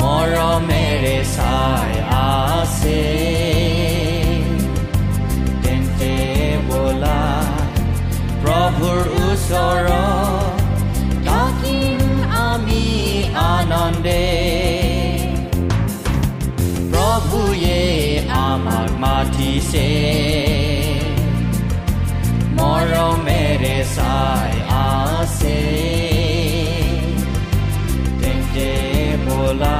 মৰমেৰে চাই আছে। তেন্তে বোলা প্ৰভুৰ ওচৰ থাকিম আমি আনন্দে। প্ৰভুয়ে আমাক মাতিছে। মৰমেৰে চাই আছে। বোলা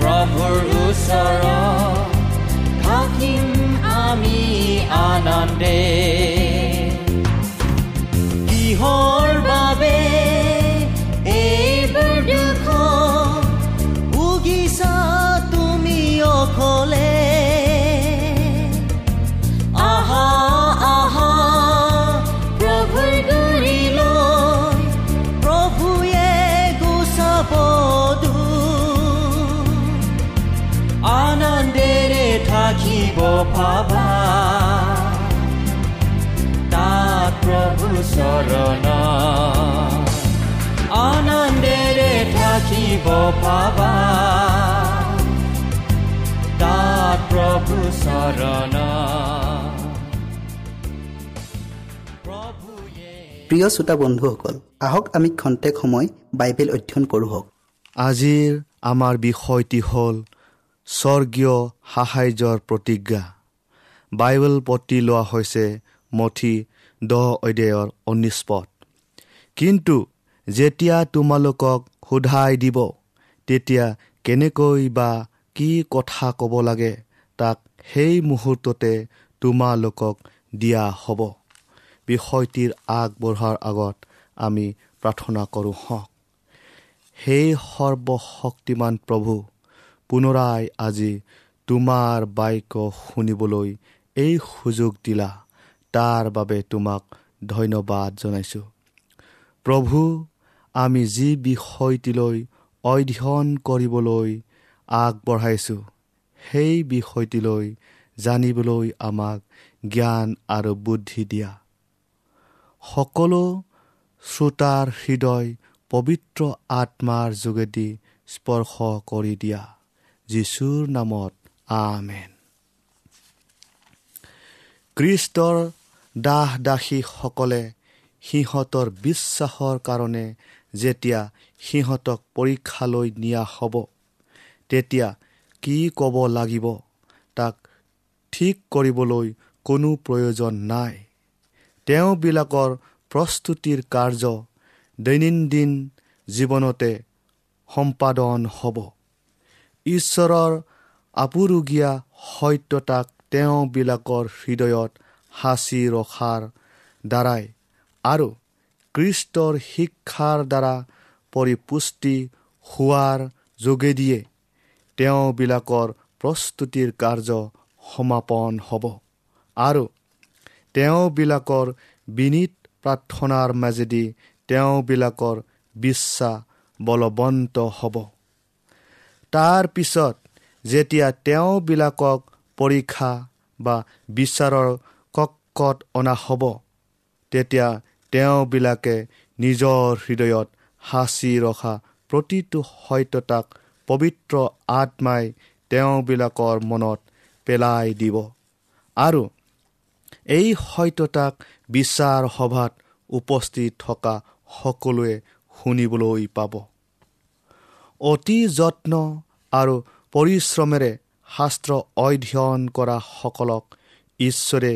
প্ৰভুৰ ওচৰ থাকিম আমি আনন্দে। পাবা প্ৰিয় শ্ৰোতা বন্ধুসকল আহক আমি খন্তেক সময় বাইবেল অধ্যয়ন কৰোঁ হওক। আজিৰ আমাৰ বিষয়টি হ'ল স্বৰ্গীয় সাহাৰ্যৰ প্ৰতিজ্ঞা। বাইবেল পতি লোৱা হৈছে মঠি দহ অধ্যায়ৰ ঊনৈছ পদ। কিন্তু যেতিয়া তোমালোকক সোধাই দিব তেতিয়া কেনেকৈ বা কি কথা ক'ব লাগে তাক সেই মুহূৰ্ততে তোমালোকক দিয়া হ'ব। বিষয়টিৰ আগবঢ়াৰ আগত আমি প্ৰাৰ্থনা কৰোঁ হওক সেই সৰ্বশক্তিমান প্ৰভু পুনৰাই আজি তোমাৰ বাক্য শুনিবলৈ এই সুযোগ দিলা। তাৰ বাবে তোমাক ধন্যবাদ জনাইছোঁ। প্ৰভু আমি যি বিষয়টিলৈ অধ্যয়ন কৰিবলৈ আগবঢ়াইছোঁ সেই বিষয়টিলৈ জানিবলৈ আমাক জ্ঞান আৰু বুদ্ধি দিয়া। সকলো শ্ৰোতাৰ হৃদয় পবিত্ৰ আত্মাৰ যোগেদি স্পৰ্শ কৰি দিয়া। যীশুৰ নামত আমেন। খ্ৰীষ্টৰ দাস দাসীসকলে সিহঁতৰ বিশ্বাসৰ কাৰণে যেতিয়া সিহঁতক পৰীক্ষালৈ নিয়া হ'ব তেতিয়া কি ক'ব লাগিব তাক ঠিক কৰিবলৈ কোনো প্ৰয়োজন নাই। তেওঁবিলাকৰ প্ৰস্তুতিৰ কাৰ্য দৈনন্দিন জীৱনতে সম্পাদন হ'ব। ঈশ্বৰৰ আপুৰুগীয়া সত্যতাক তেওঁবিলাকৰ হৃদয়ত সাঁচি ৰখাৰ দ্বাৰাই আৰু খ্ৰীষ্টৰ শিক্ষাৰ দ্বাৰা পৰিপুষ্টি হোৱাৰ যোগেদিয়ে তেওঁবিলাকৰ প্ৰস্তুতিৰ কাৰ্য সমাপন হ'ব। আৰু তেওঁবিলাকৰ বিনীত প্ৰাৰ্থনাৰ মাজেদি তেওঁবিলাকৰ বিশ্বাস বলৱন্ত হ'ব। তাৰ পিছত যেতিয়া তেওঁবিলাকক পৰীক্ষা বা বিচাৰৰ কক্ষত অনা হ'ব তেতিয়া তেওঁবিলাকে নিজৰ হৃদয়ত সাঁচি ৰখা প্ৰতিটো সত্যতাক পবিত্ৰ আত্মাই তেওঁবিলাকৰ মনত পেলাই দিব। আৰু এই সত্যতাক বিচাৰ সভাত উপস্থিত থকা সকলোৱে শুনিবলৈ পাব। অতি যত্ন আৰু পৰিশ্ৰমেৰে শাস্ত্ৰ অধ্যয়ন কৰা সকলক ঈশ্বৰে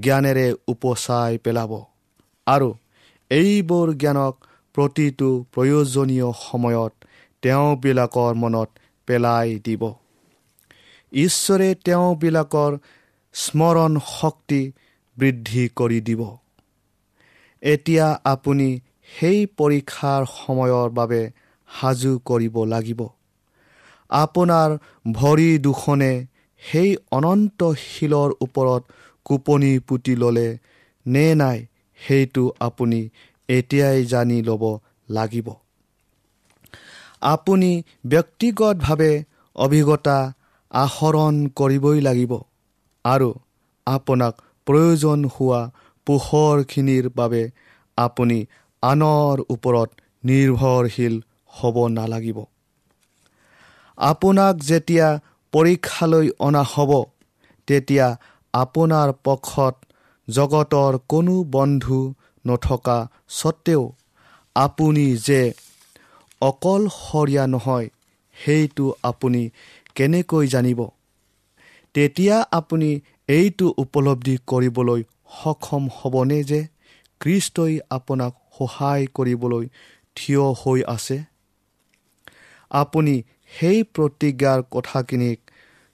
জ্ঞানেৰে উপচাই পেলাব। আৰু এইবোৰ জ্ঞানক প্ৰতিটো প্ৰয়োজনীয় সময়ত তেওঁবিলাকৰ মনত পেলাই দিব। ঈশ্বৰে তেওঁবিলাকৰ স্মৰণ শক্তি বৃদ্ধি কৰি দিব। এতিয়া আপুনি সেই পৰীক্ষাৰ সময়ৰ বাবে সাজু কৰিব লাগিব। আপোনাৰ ভৰি দুখনে সেই অনন্ত শিলৰ ওপৰত কোপনি পুতি ল'লে নে নাই সেইটো আপুনি এতিয়াই জানি ল'ব লাগিব। আপুনি ব্যক্তিগতভাৱে অভিজ্ঞতা আহৰণ কৰিবই লাগিব আৰু আপোনাক প্ৰয়োজন হোৱা পোহৰখিনিৰ বাবে আপুনি আনৰ ওপৰত নিৰ্ভৰশীল হ'ব নালাগিব। আপোনাক যেতিয়া পৰীক্ষালৈ অনা হ'ব তেতিয়া আপোনাৰ পক্ষত জগতৰ কোনো বন্ধু নথকা স্বত্তেও আপুনি যে অকলশৰীয়া নহয় সেইটো আপুনি কেনেকৈ জানিব? তেতিয়া আপুনি এইটো উপলব্ধি কৰিবলৈ সক্ষম হ'বনে যে খ্ৰীষ্টই আপোনাক সহায় কৰিবলৈ থিয় হৈ আছে? আপুনি সেই প্ৰতিজ্ঞাৰ কথাখিনিক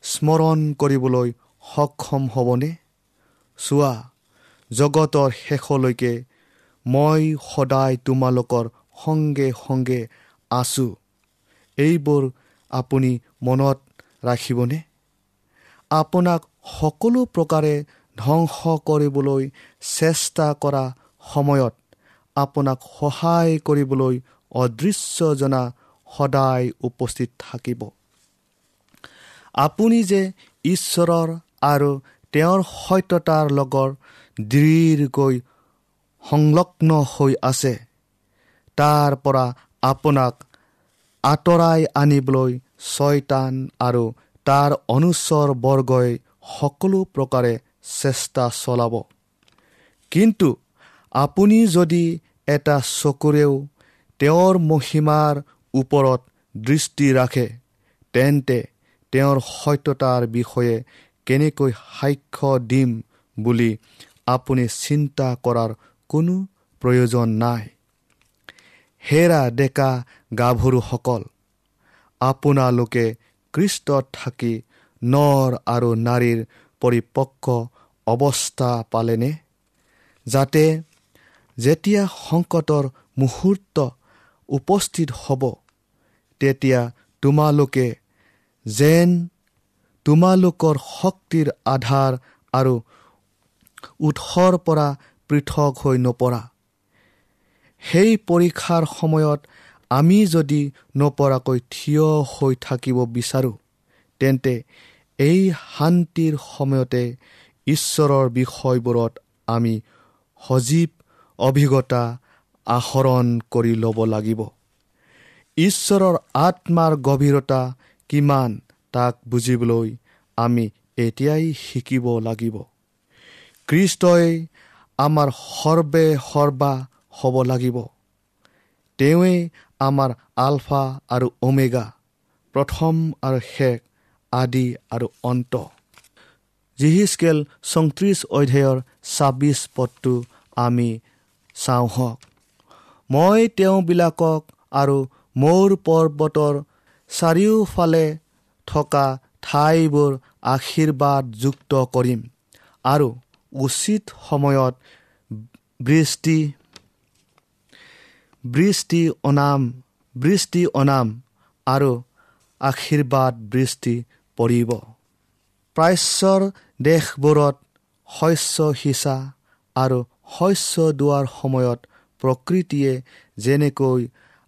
স্মৰণ কৰিবলৈ সক্ষম হ'বনে? চোৱা জগতৰ শেষলৈকে মই সদায় তোমালোকৰ সংগে সংগে আছোঁ। এইবোৰ আপুনি মনত ৰাখিবনে? আপোনাক সকলো প্ৰকাৰে ধ্বংস কৰিবলৈ চেষ্টা কৰা সময়ত আপোনাক সহায় কৰিবলৈ অদৃশ্যজনা সদায় উপস্থিত থাকিব। আপুনি যে ঈশ্বৰৰ আৰু তেওঁৰ সত্যতাৰ লগত দৃঢ়কৈ সংলগ্ন হৈ আছে। তাৰ পৰা আপোনাক আঁতৰাই আনিবলৈ ছয়তান আৰু তাৰ অনুচৰ বৰ্গই সকলো প্ৰকাৰে চেষ্টা চলাব। কিন্তু আপুনি যদি এটা চকুৰেও তেওঁৰ মহিমাৰ ওপৰত দৃষ্টি ৰাখে তেন্তে তেওঁৰ সত্যতাৰ বিষয়ে কেনেকৈ সাক্ষ্য দিম বুলি আপুনি চিন্তা কৰাৰ কোনো প্ৰয়োজন নাই। হেৰা ডেকা গাভৰুসকল আপোনালোকে কৃষ্টত থাকি নৰ আৰু নাৰীৰ পৰিপক্ক অৱস্থা পালেনে? যাতে যেতিয়া সংকটৰ মুহূৰ্ত উপস্থিত হ'ব তেতিয়া তোমালোকে যেন তোমালোকৰ শক্তিৰ আধাৰ আৰু উৎসৰ পৰা পৃথক হৈ নপৰা। সেই পৰীক্ষাৰ সময়ত আমি যদি নপৰাকৈ থিয় হৈ থাকিব বিচাৰোঁ তেন্তে এই শান্তিৰ সময়তে ঈশ্বৰৰ বিষয়বোৰত আমি সজীৱ অভিজ্ঞতা আহৰণ কৰি ল'ব লাগিব। ঈশ্বৰৰ আত্মাৰ গভীৰতা কিমান? তাক বুজিবলৈ আমি এতিয়াই শিকিব লাগিব। কৃষ্টই আমাৰ সৰ্বে সৰ্বা হ'ব লাগিব। তেওঁৱেই আমাৰ আলফা আৰু ওমেগা প্ৰথম আৰু শেষ আদি আৰু অন্ত। জিহিচকেল চৌত্ৰিছ অধ্যায়ৰ ছাব্বিছ পদটো আমি চাওঁ হওক। মই তেওঁবিলাকক আৰু মোৰ পৰ্বতৰ চাৰিওফালে থকা ঠাইবোৰ আশীৰ্বাদযুক্ত কৰিম। আৰু উচিত সময়ত বৃষ্টি বৃষ্টি অনাম বৃষ্টি অনাম আৰু আশীৰ্বাদ বৃষ্টি পৰিব। প্ৰাচ্যৰ দেশবোৰত শস্য সিঁচা আৰু শস্য দোৱাৰ সময়ত প্ৰকৃতিয়ে যেনেকৈ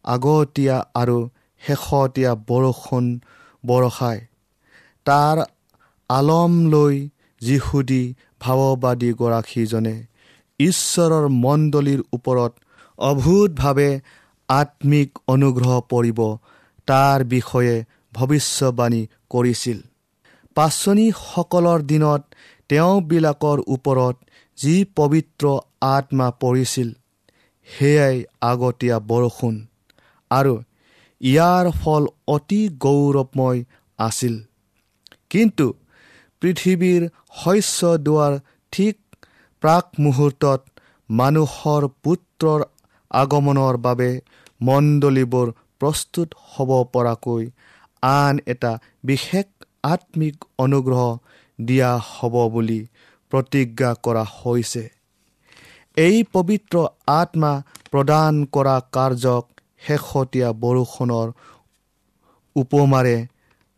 আগতীয়া আৰু শেহতীয়া বৰষুণ বৰষায় তাৰ আলম লৈ যিহুদী ভাৱবাদীগৰাকীজনে ঈশ্বৰৰ মণ্ডলীৰ ওপৰত অভূতভাৱে আত্মিক অনুগ্ৰহ পৰিব তাৰ বিষয়ে ভৱিষ্যবাণী কৰিছিল। পাচনীসকলৰ দিনত তেওঁবিলাকৰ ওপৰত যি পবিত্ৰ আত্মা পৰিছিল সেয়াই আগতীয়া বৰষুণ আৰু ইয়াৰ ফল অতি গৌৰৱময় আছিল। কিন্তু পৃথিৱীৰ শস্য দোৱাৰ ঠিক প্ৰাক মুহূৰ্তত মানুহৰ পুত্ৰৰ আগমনৰ বাবে মণ্ডলীবোৰ প্ৰস্তুত হ'ব পৰাকৈ আন এটা বিশেষ আত্মিক অনুগ্ৰহ দিয়া হ'ব বুলি প্ৰতিজ্ঞা কৰা হৈছে। এই পবিত্ৰ আত্মা প্ৰদান কৰা কাৰ্যক শেহতীয়া বৰষুণৰ উপমাৰে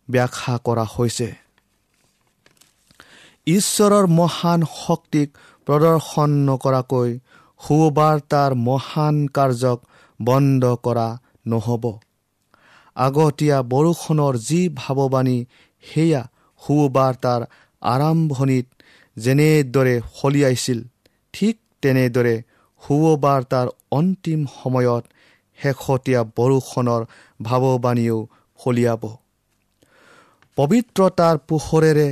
ব্যাখ্যা কৰা হৈছে। ঈশ্বৰৰ মহান শক্তিক প্ৰদৰ্শন নকৰাকৈ সুবাৰ্তাৰ মহান কাৰ্যক বন্ধ কৰা নহ'ব। আগতীয়া বৰষুণৰ যি ভাৱবাণী সেয়া সুবাৰ্তাৰ আৰম্ভণিত যেনেদৰে ফলিয়াইছিল ঠিক তেনেদৰে সুবাৰ্তাৰ অন্তিম সময়ত শেহতীয়া বৰষুণৰ ভাৱবাণীও ফলিয়াব পবিত্ৰতাৰ পোহৰেৰে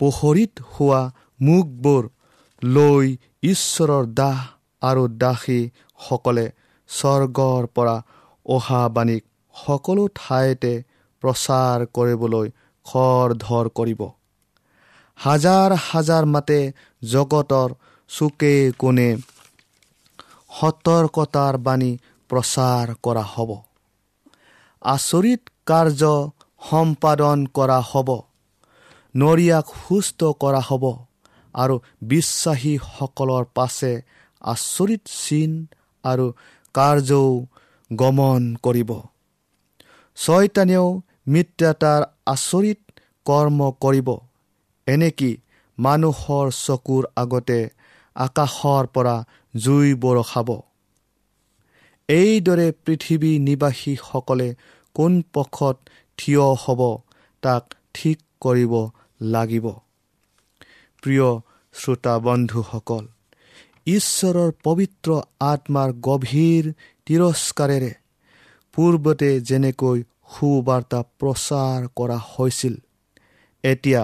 পোহৰিত হোৱা মুখবোৰ লৈ ঈশ্বৰৰ দাহ আৰু দাসীসকলে স্বৰ্গৰ পৰা অহা বাণীক সকলো ঠাইতে প্ৰচাৰ কৰিবলৈ খৰ ধৰ কৰিব। হাজাৰ হাজাৰ মাতে জগতৰ চুকে কোণে সতৰ্কতাৰ বাণী প্ৰচাৰ কৰা হ'ব। আচৰিত কাৰ্য সম্পাদন কৰা হ'ব। নৰিয়াক সুস্থ কৰা হ'ব আৰু বিশ্বাসীসকলৰ পাছে আচৰিত চিন আৰু কাৰ্যও গমন কৰিব। ছয়তানেও মিত্ৰতাৰ আচৰিত কৰ্ম কৰিব। এনেকি মানুহৰ চকুৰ আগতে আকাশৰ পৰা জুই বৰষাব এইদৰে পৃথিৱী নিবাসীসকলে কোন পক্ষত থিয় হ'ব তাক ঠিক কৰিব লাগিব। প্ৰিয় শ্ৰোতা বন্ধুসকল ঈশ্বৰৰ পবিত্ৰ আত্মাৰ গভীৰ তিৰস্কাৰেৰে পূৰ্বতে যেনেকৈ সুবাৰ্তা প্ৰচাৰ কৰা হৈছিল এতিয়া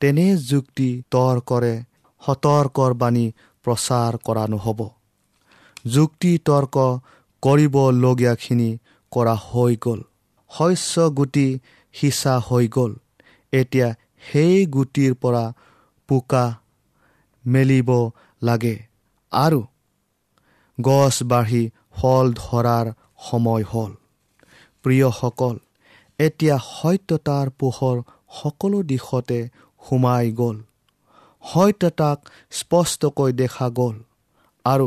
তেনে যুক্তি তৰ্কৰে সতৰ্কৰ বাণী প্ৰচাৰ কৰা নহ'ব। যুক্তি তৰ্ক কৰিবলগীয়াখিনি কৰা হৈ গ'ল। শস্য গুটি সিঁচা হৈ গ'ল। এতিয়া সেই গুটিৰ পৰা পোকা মেলিব লাগে আৰু গছ বাঢ়ি ফল ধৰাৰ সময় হ'ল। প্ৰিয়সকল এতিয়া সত্যতাৰ পোহৰ সকলো দিশতে সোমাই গ'ল। সত্যতাক স্পষ্টকৈ দেখা গ'ল। আৰু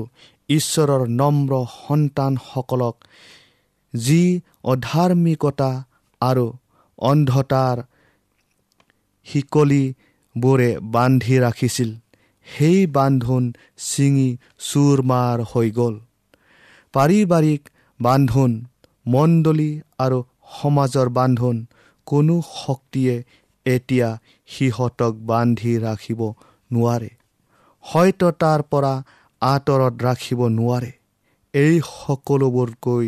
ঈশ্বৰৰ নম্ৰ সন্তানসকলক যি অধাৰ্মিকতা আৰু অন্ধতাৰ শিকলিবোৰে বান্ধি ৰাখিছিল সেই বান্ধোন ছিঙি চুৰমাৰ হৈ গ'ল। পাৰিবাৰিক বান্ধোন মণ্ডলী আৰু সমাজৰ বান্ধোন কোনো শক্তিয়ে এতিয়া সিহঁতক বান্ধি ৰাখিব নোৱাৰে। সত্যতাৰ পৰা আঁতৰত ৰাখিব নোৱাৰে। এই সকলোবোৰকৈ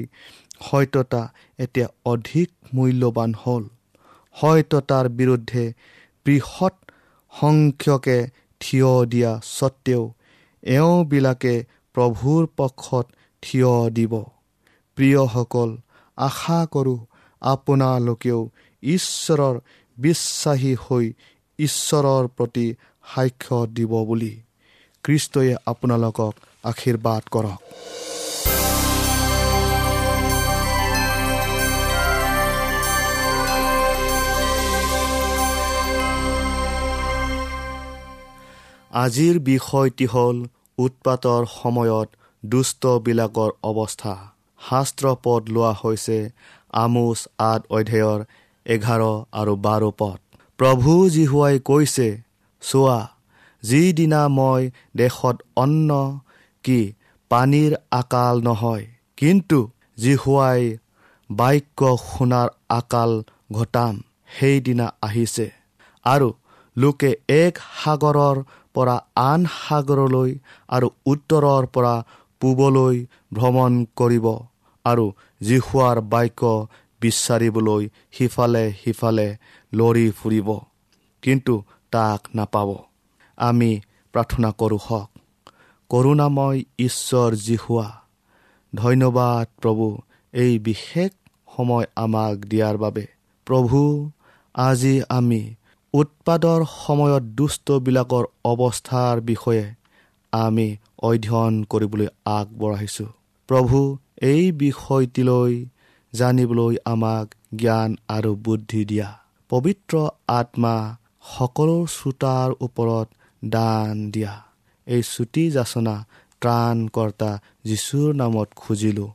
সত্যতা এতিয়া অধিক মূল্যৱান হ'ল। সত্যতাৰ বিৰুদ্ধে বৃহৎ সংখ্যকে থিয় দিয়া স্বত্তেও এওঁবিলাকে প্ৰভুৰ পক্ষত থিয় দিব। প্ৰিয়সকল আশা কৰোঁ আপোনালোকেও ঈশ্বৰৰ বিশ্বাসী হৈ ঈশ্বৰৰ প্ৰতি সাক্ষ্য দিব বুলি। খ্ৰীষ্টই আপোনালোকক আশীৰ্বাদ কৰক আজিৰ বিষয়টি হ'ল উৎপাতৰ সময়ত দুষ্টবিলাকৰ অৱস্থা শাস্ত্ৰ পদ লোৱা হৈছে আমোচ আঠ অধ্যায়ৰ এঘাৰ আৰু বাৰ পদ প্ৰভু জীহুৱাই কৈছে চোৱা যিদিনা মই দেশত অন্ন কি পানীৰ আকাল নহয় কিন্তু জীহুৱাই বাক্য শুনাৰ আকাল ঘটাম সেইদিনা আহিছে। আৰু লোকে এক সাগৰৰ পৰা আন সাগৰলৈ আৰু উত্তৰৰ পৰা পূবলৈ ভ্ৰমণ কৰিব আৰু জিহুৱাৰ বাক্য বিচাৰিবলৈ সিফালে সিফালে লৰি ফুৰিব কিন্তু তাক নাপাব। আমি প্ৰাৰ্থনা কৰোঁ হওক। কৰোণাময় ঈশ্বৰ জিহুৱা ধন্যবাদ প্ৰভু এই বিশেষ সময় আমাক দিয়াৰ বাবে। প্ৰভু আজি আমি উৎপাদৰ সময়ত দুষ্টবিলাকৰ অৱস্থাৰ বিষয়ে আমি অধ্যয়ন কৰিবলৈ আগবঢ়াইছোঁ। প্ৰভু এই বিষয়টিলৈ জানিবলৈ আমাক জ্ঞান আৰু বুদ্ধি দিয়া। পবিত্ৰ আত্মা সকলো শ্ৰোতাৰ ওপৰত দান দিয়া। এই চুটি যাচনা ত্ৰাণকৰ্তা যীশুৰ নামত খুজিলোঁ।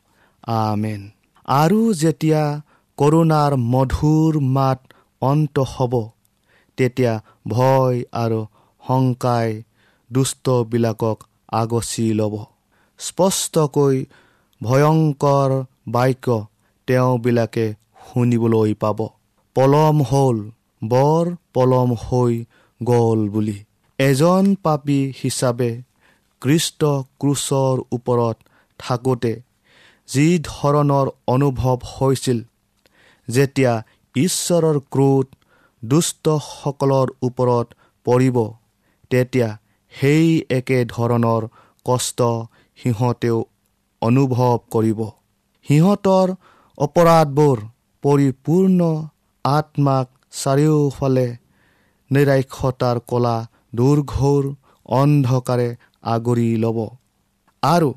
আমেন। আৰু যেতিয়া কৰোণাৰ মধুৰ মাত অন্ত হ'ব তেতিয়া ভয় আৰু শংকাই দুষ্টবিলাকক আগচি ল'ব। স্পষ্টকৈ ভয়ংকৰ বাক্য তেওঁবিলাকে শুনিবলৈ পাব। পলম হ'ল বৰ পলম হৈ গ'ল বুলি। এজন পাপী হিচাপে কৃষ্ট ক্ৰুচৰ ওপৰত থাকোঁতে যি ধৰণৰ অনুভৱ হৈছিল যেতিয়া ঈশ্বৰৰ ক্ৰোধ দুষ্টসকলৰ ওপৰত পৰিব তেতিয়া সেই একে ধৰণৰ কষ্ট সিহঁতেও অনুভৱ কৰিব। সিহঁতৰ অপৰাধবোৰ পৰিপূৰ্ণ আত্মাক চাৰিওফালে নিৰাক্ষতাৰ কলা দুৰ্ঘোৰ অন্ধকাৰে আগুৰি ল'ব। আৰু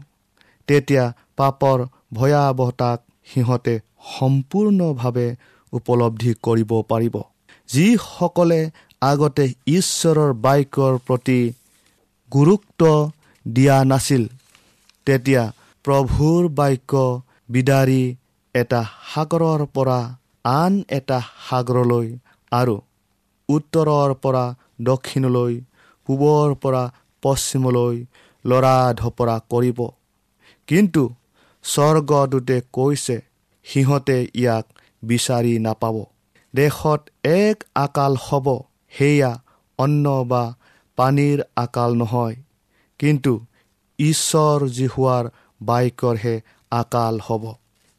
তেতিয়া পাপৰ ভয়াৱহতাক সিহঁতে সম্পূৰ্ণভাৱে উপলব্ধি কৰিব পাৰিব। যিসকলে আগতে ঈশ্বৰৰ বাক্যৰ প্ৰতি গুৰুত্ব দিয়া নাছিল তেতিয়া প্ৰভুৰ বাক্য বিদাৰি এটা সাগৰৰ পৰা আন এটা সাগৰলৈ আৰু উত্তৰৰ পৰা দক্ষিণলৈ পূবৰ পৰা পশ্চিমলৈ লৰা ধপৰা কৰিব। কিন্তু স্বৰ্গদূতে কৈছে সিহঁতে ইয়াক বিচাৰি নাপাব। দেশত এক আকাল হ'ব সেয়া অন্ন বা পানীৰ আকাল নহয়। কিন্তু ঈশ্বৰ জিহুৱাৰ বাক্যৰহে আকাল হ'ব।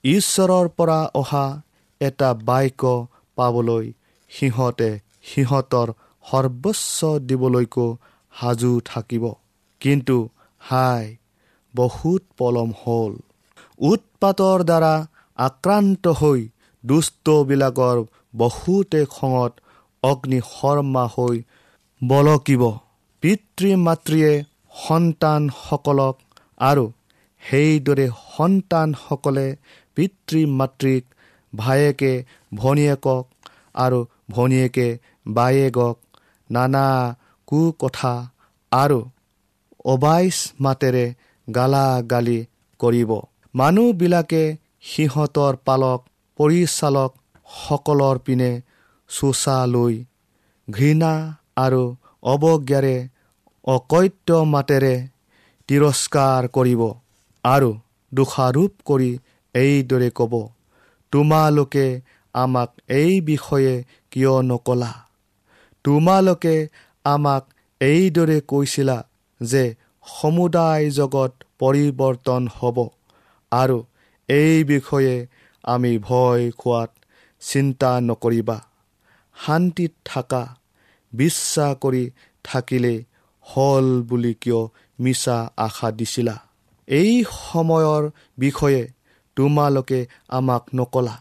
ঈশ্বৰৰ পৰা অহা এটা বাক্য পাবলৈ সিহঁতে সিহঁতৰ সৰ্বোচ্চ দিবলৈকো সাজু থাকিব। কিন্তু হাই বহুত পলম হ'ল। উৎপাতৰ দ্বাৰা আক্ৰান্ত হৈ দুষ্টবিলাকৰ বহুতে খঙত অগ্নিশৰ্মা হৈ বলকিব। পিতৃ মাতৃয়ে সন্তানসকলক আৰু সেইদৰে সন্তানসকলে পিতৃ মাতৃক ভায়েকে ভনীয়েকক আৰু ভনীয়েকে বায়েকক নানা কুকথা আৰু অবাইচ মাতেৰে গালাগালি কৰিব। মানুহবিলাকে সিহঁতৰ পালক পৰিচালক সকলৰ পিনে চোচা লৈ ঘৃণা আৰু অৱজ্ঞাৰে অকৈত্য মাতেৰে তিৰস্কাৰ কৰিব আৰু দোষাৰোপ কৰি এইদৰে ক'ব তোমালোকে আমাক এই বিষয়ে কিয় নকলা? তোমালোকে আমাক এইদৰে কৈছিলা যে সমুদায় জগত পৰিৱৰ্তন হ'ব আৰু এই বিষয়ে আমি ভয় খোৱাত চিন্তা নকৰিবা। শান্তিত থাকা বিশ্বাস কৰি থাকিলেই হ'ল বুলি কিয় মিছা আশা দিছিলা? এই সময়ৰ বিষয়ে তোমালোকে আমাক নকলা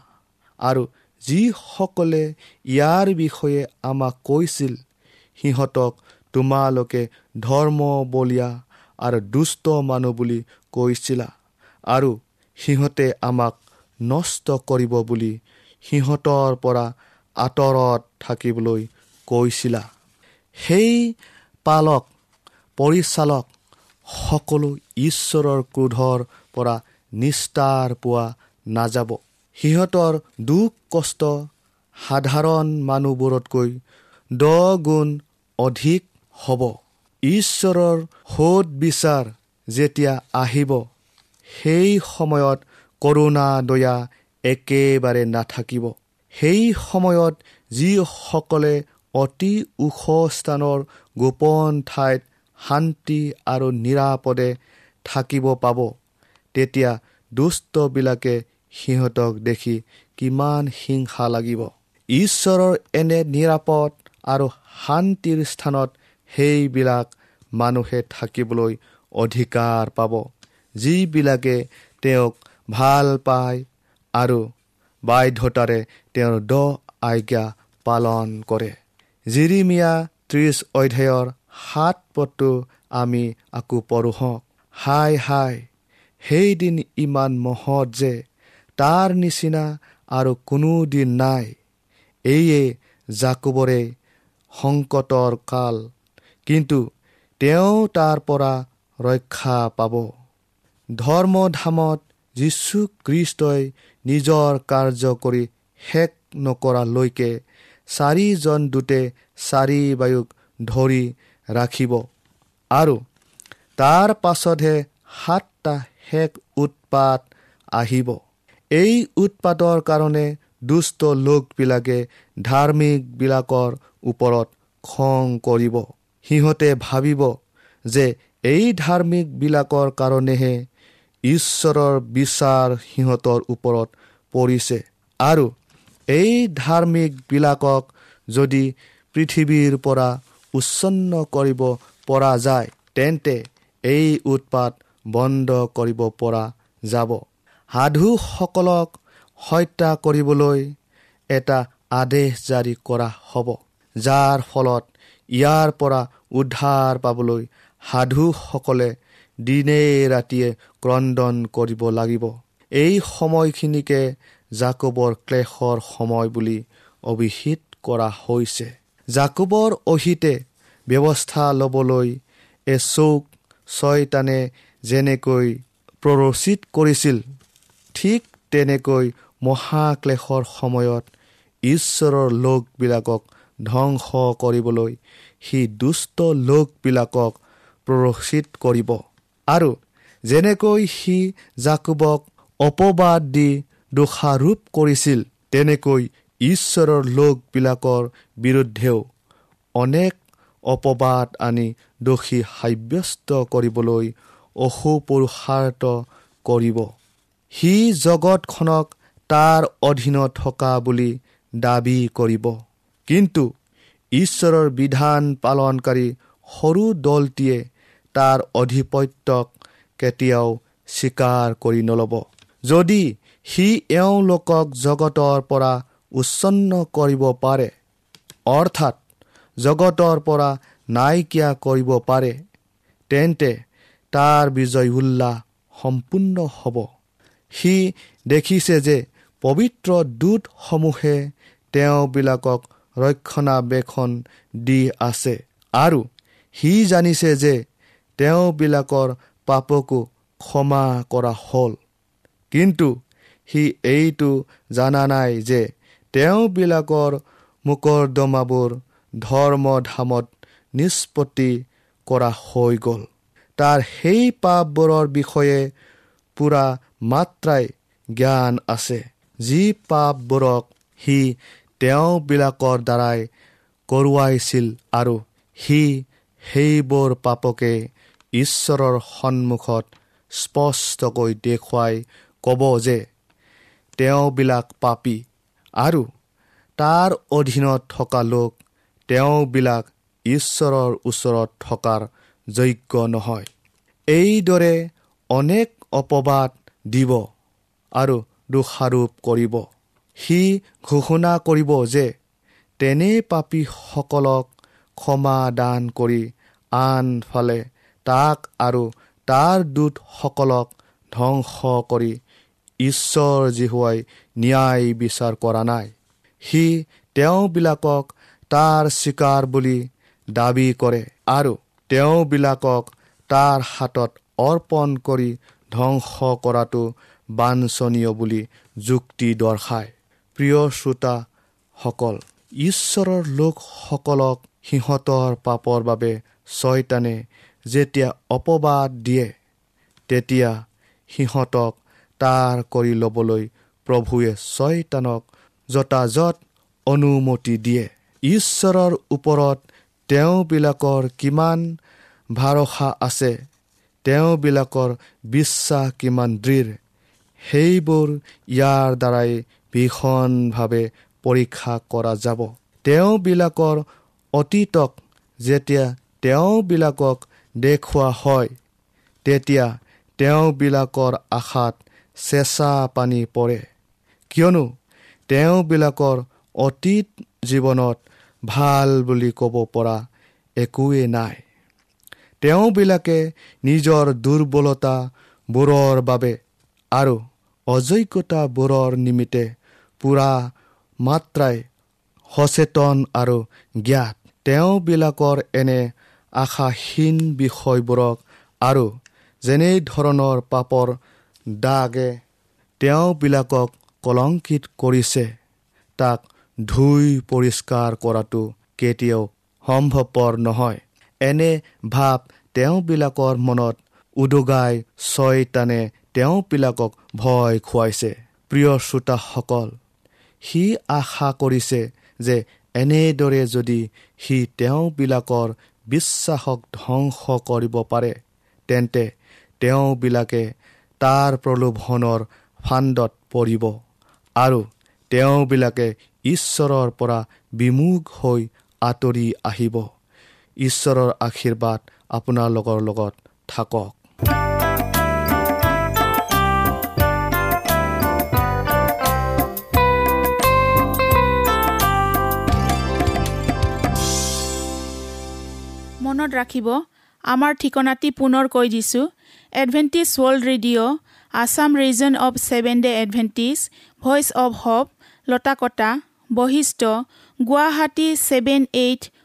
আৰু যিসকলে ইয়াৰ বিষয়ে আমাক কৈছিল সিহঁতক তোমালোকে ধৰ্ম বলীয়া আৰু দুষ্ট মানুহ বুলি কৈছিলা আৰু সিহঁতে আমাক নষ্ট কৰিব বুলি সিহঁতৰ পৰা আঁতৰত থাকিবলৈ কৈছিলা। সেই পালক পৰিচালক সকলো ঈশ্বৰৰ ক্ৰোধৰ পৰা নিষ্ঠাৰ পোৱা নাযাব। সিহঁতৰ দুখ কষ্ট সাধাৰণ মানুহবোৰতকৈ দহ গুণ অধিক হ'ব। ঈশ্বৰৰ সোধ বিচাৰ যেতিয়া আহিব সেই সময়ত কৰোণা দয়া একেবাৰে নাথাকিব। সেই সময়ত যিসকলে অতি ওখ স্থানৰ গোপন ঠাইত শান্তি আৰু নিৰাপদে থাকিব পাব তেতিয়া দুষ্টবিলাকে সিহঁতক দেখি কিমান হিংসা লাগিব। ঈশ্বৰৰ এনে নিৰাপদ আৰু শান্তিৰ স্থানত সেইবিলাক মানুহে থাকিবলৈ অধিকাৰ পাব। যিবিলাকে তেওঁক ভাল পায় আৰু বাধ্যতাৰে তেওঁৰ দ আজ্ঞা পালন কৰে। জিৰিমিয়া ত্ৰিছ অধ্যায়ৰ সাত পদটো আমি আকৌ পঢ়ো। হওক হাই হাই সেইদিন ইমান মহৎ যে তাৰ নিচিনা আৰু কোনো দিন নাই। এইয়ে জাকুবৰে সংকটৰ কাল। কিন্তু তেওঁ তাৰ পৰা ৰক্ষা পাব। ধৰ্মধামত যীশু খ্ৰীষ্টই নিজৰ কাৰ্য কৰি শেষ নকৰালৈকে চাৰিজন দূতে চাৰি বায়ুক ধৰি ৰাখিব। আৰু তাৰ পাছতহে সাতটা শেষ উৎপাত আহিব। এই উৎপাতৰ কাৰণে দুষ্ট লোকবিলাকে ধাৰ্মিকবিলাকৰ ওপৰত খং কৰিব। সিহঁতে ভাবিব যে এই ধাৰ্মিকবিলাকৰ কাৰণেহে ঈশ্বৰৰ বিচাৰ সিহঁতৰ ওপৰত পৰিছে। আৰু এই ধাৰ্মিকবিলাকক যদি পৃথিৱীৰ পৰা উচ্ছন্ন কৰিব পৰা যায় তেন্তে এই উৎপাত বন্ধ কৰিব পৰা যাব। সাধুসকলক হত্যা কৰিবলৈ এটা আদেশ জাৰি কৰা হ'ব যাৰ ফলত ইয়াৰ পৰা উদ্ধাৰ পাবলৈ সাধুসকলে দিনে ৰাতিয়ে ক্ৰদন কৰিব লাগিব। এই সময়খিনিকে জাকবৰ ক্লেশৰ সময় বুলি অভিহিত কৰা হৈছে। জাকুবৰ অহিতে ব্যৱস্থা ল'বলৈ এচৌক ছয়তানে যেনেকৈ প্ৰৰোচিত কৰিছিল ঠিক তেনেকৈ মহাক্লেশৰ সময়ত ঈশ্বৰৰ লোকবিলাকক ধ্বংস কৰিবলৈ সি দুষ্ট লোকবিলাকক প্ৰৰোচিত কৰিব। আৰু যেনেকৈ সি জাকুবক অপবাদ দি দোষাৰোপ কৰিছিল তেনেকৈ ঈশ্বৰৰ লোকবিলাকৰ বিৰুদ্ধেও অনেক অপবাদ আনি দোষী সাব্যস্ত কৰিবলৈ অসুপুৰুষাৰ্থ কৰিব। সি জগতখনক তাৰ অধীনত থকা বুলি দাবী কৰিব। কিন্তু ঈশ্বৰৰ বিধান পালনকাৰী সৰু দলটিয়ে তাৰ অধিপত্যক কেতিয়াও স্বীকাৰ কৰি নল'ব। যদি সি এওঁলোকক জগতৰ পৰা উচ্ছন্ন কৰিব পাৰে অৰ্থাৎ জগতৰ পৰা নাইকিয়া কৰিব পাৰে তেন্তে তাৰ বিজয় উল্লাস সম্পূৰ্ণ হ'ব। সি দেখিছে যে পবিত্ৰ দূতসমূহে তেওঁবিলাকক ৰক্ষণাবেক্ষণ দি আছে। আৰু সি জানিছে যে তেওঁবিলাকৰ পাপকো ক্ষমা কৰা হ'ল। কিন্তু সি এইটো জানা নাই যে তেওঁবিলাকৰ মোকৰ্দমাবোৰ ধৰ্মধামত নিষ্পত্তি কৰা হৈ গ'ল। তাৰ সেই পাপবোৰৰ বিষয়ে পূৰা মাত্ৰাই জ্ঞান আছে। যি পাপবোৰক সি তেওঁবিলাকৰ দ্বাৰাই কৰোৱাইছিল আৰু সি সেইবোৰ পাপকে ঈশ্বৰৰ সন্মুখত স্পষ্টকৈ দেখুৱাই ক'ব যে তেওঁবিলাক পাপী আৰু তাৰ অধীনত থকা লোক তেওঁবিলাক ঈশ্বৰৰ ওচৰত থকাৰ যোগ্য নহয়। এইদৰে অনেক অপবাদ দিব আৰু দোষাৰোপ কৰিব। সি ঘোষণা কৰিব যে তেনে পাপীসকলক ক্ষমা দান কৰি আনফালে তাক আৰু তাৰ দূতসকলক ধ্বংস কৰি ঈশ্বৰ জিহুৱাই ন্যায় বিচাৰ কৰা নাই। সি তেওঁবিলাকক তাৰ স্বীকাৰ বুলি দাবী কৰে আৰু তেওঁবিলাকক তাৰ হাতত অৰ্পণ কৰি ধ্বংস কৰাটো বাঞ্ছনীয় বুলি যুক্তি দৰ্শায়। প্ৰিয় শ্ৰোতাসকল ঈশ্বৰৰ লোকসকলক সিহঁতৰ পাপৰ বাবে ছয়তানে যেতিয়া অপবাদ দিয়ে তেতিয়া সিহঁতক তাৰ কৰি ল'বলৈ প্ৰভুৱে ছয়তানক যথাযথ অনুমতি দিয়ে। ঈশ্বৰৰ ওপৰত তেওঁবিলাকৰ কিমান ভৰসা আছে তেওঁবিলাকৰ বিশ্বাস কিমান দৃঢ় সেইবোৰ ইয়াৰ দ্বাৰাই ভীষণভাৱে পৰীক্ষা কৰা যাব। তেওঁবিলাকৰ অতীতক যেতিয়া তেওঁবিলাকক দেখুওৱা হয় তেতিয়া তেওঁবিলাকৰ আশাত চেঁচা পানী পৰে। কিয়নো তেওঁবিলাকৰ অতীত জীৱনত ভাল বুলি ক'ব পৰা একোৱেই নাই। তেওঁবিলাকে নিজৰ দুৰ্বলতাবোৰৰ বাবে আৰু অযোগ্যতাবোৰৰ নিমিত্তে পূৰা মাত্ৰাই সচেতন আৰু জ্ঞাত। তেওঁবিলাকৰ এনে আশাহীন বিষয়বোৰক আৰু যেনেধৰণৰ পাপৰ দাগে তেওঁবিলাকক কলংকিত কৰিছে তাক ধুই পৰিষ্কাৰ কৰাটো কেতিয়াও সম্ভৱপৰ নহয়। এনে ভাৱ তেওঁবিলাকৰ মনত উদগাই ছয়তানে তেওঁবিলাকক ভয় খুৱাইছে। প্ৰিয় শ্ৰোতাসকল সি আশা কৰিছে যে এনেদৰে যদি সি তেওঁবিলাকৰ বিশ্বাসক ধ্বংস কৰিব পাৰে তেন্তে তেওঁবিলাকে তাৰ প্ৰলোভনৰ ফাণ্ডত পৰিব আৰু তেওঁবিলাকে ঈশ্বৰৰ পৰা বিমুখ হৈ আঁতৰি আহিব। ঈশ্বৰৰ আশীৰ্বাদ আপোনালোকৰ লগত থাকক। মনত ৰাখিব আমাৰ ঠিকনাটি পুনৰ কৈ দিছোঁ Adventist World Radio' Assam region of seven day Adventist voice of hope Latakata Basistha Guwahati seven eight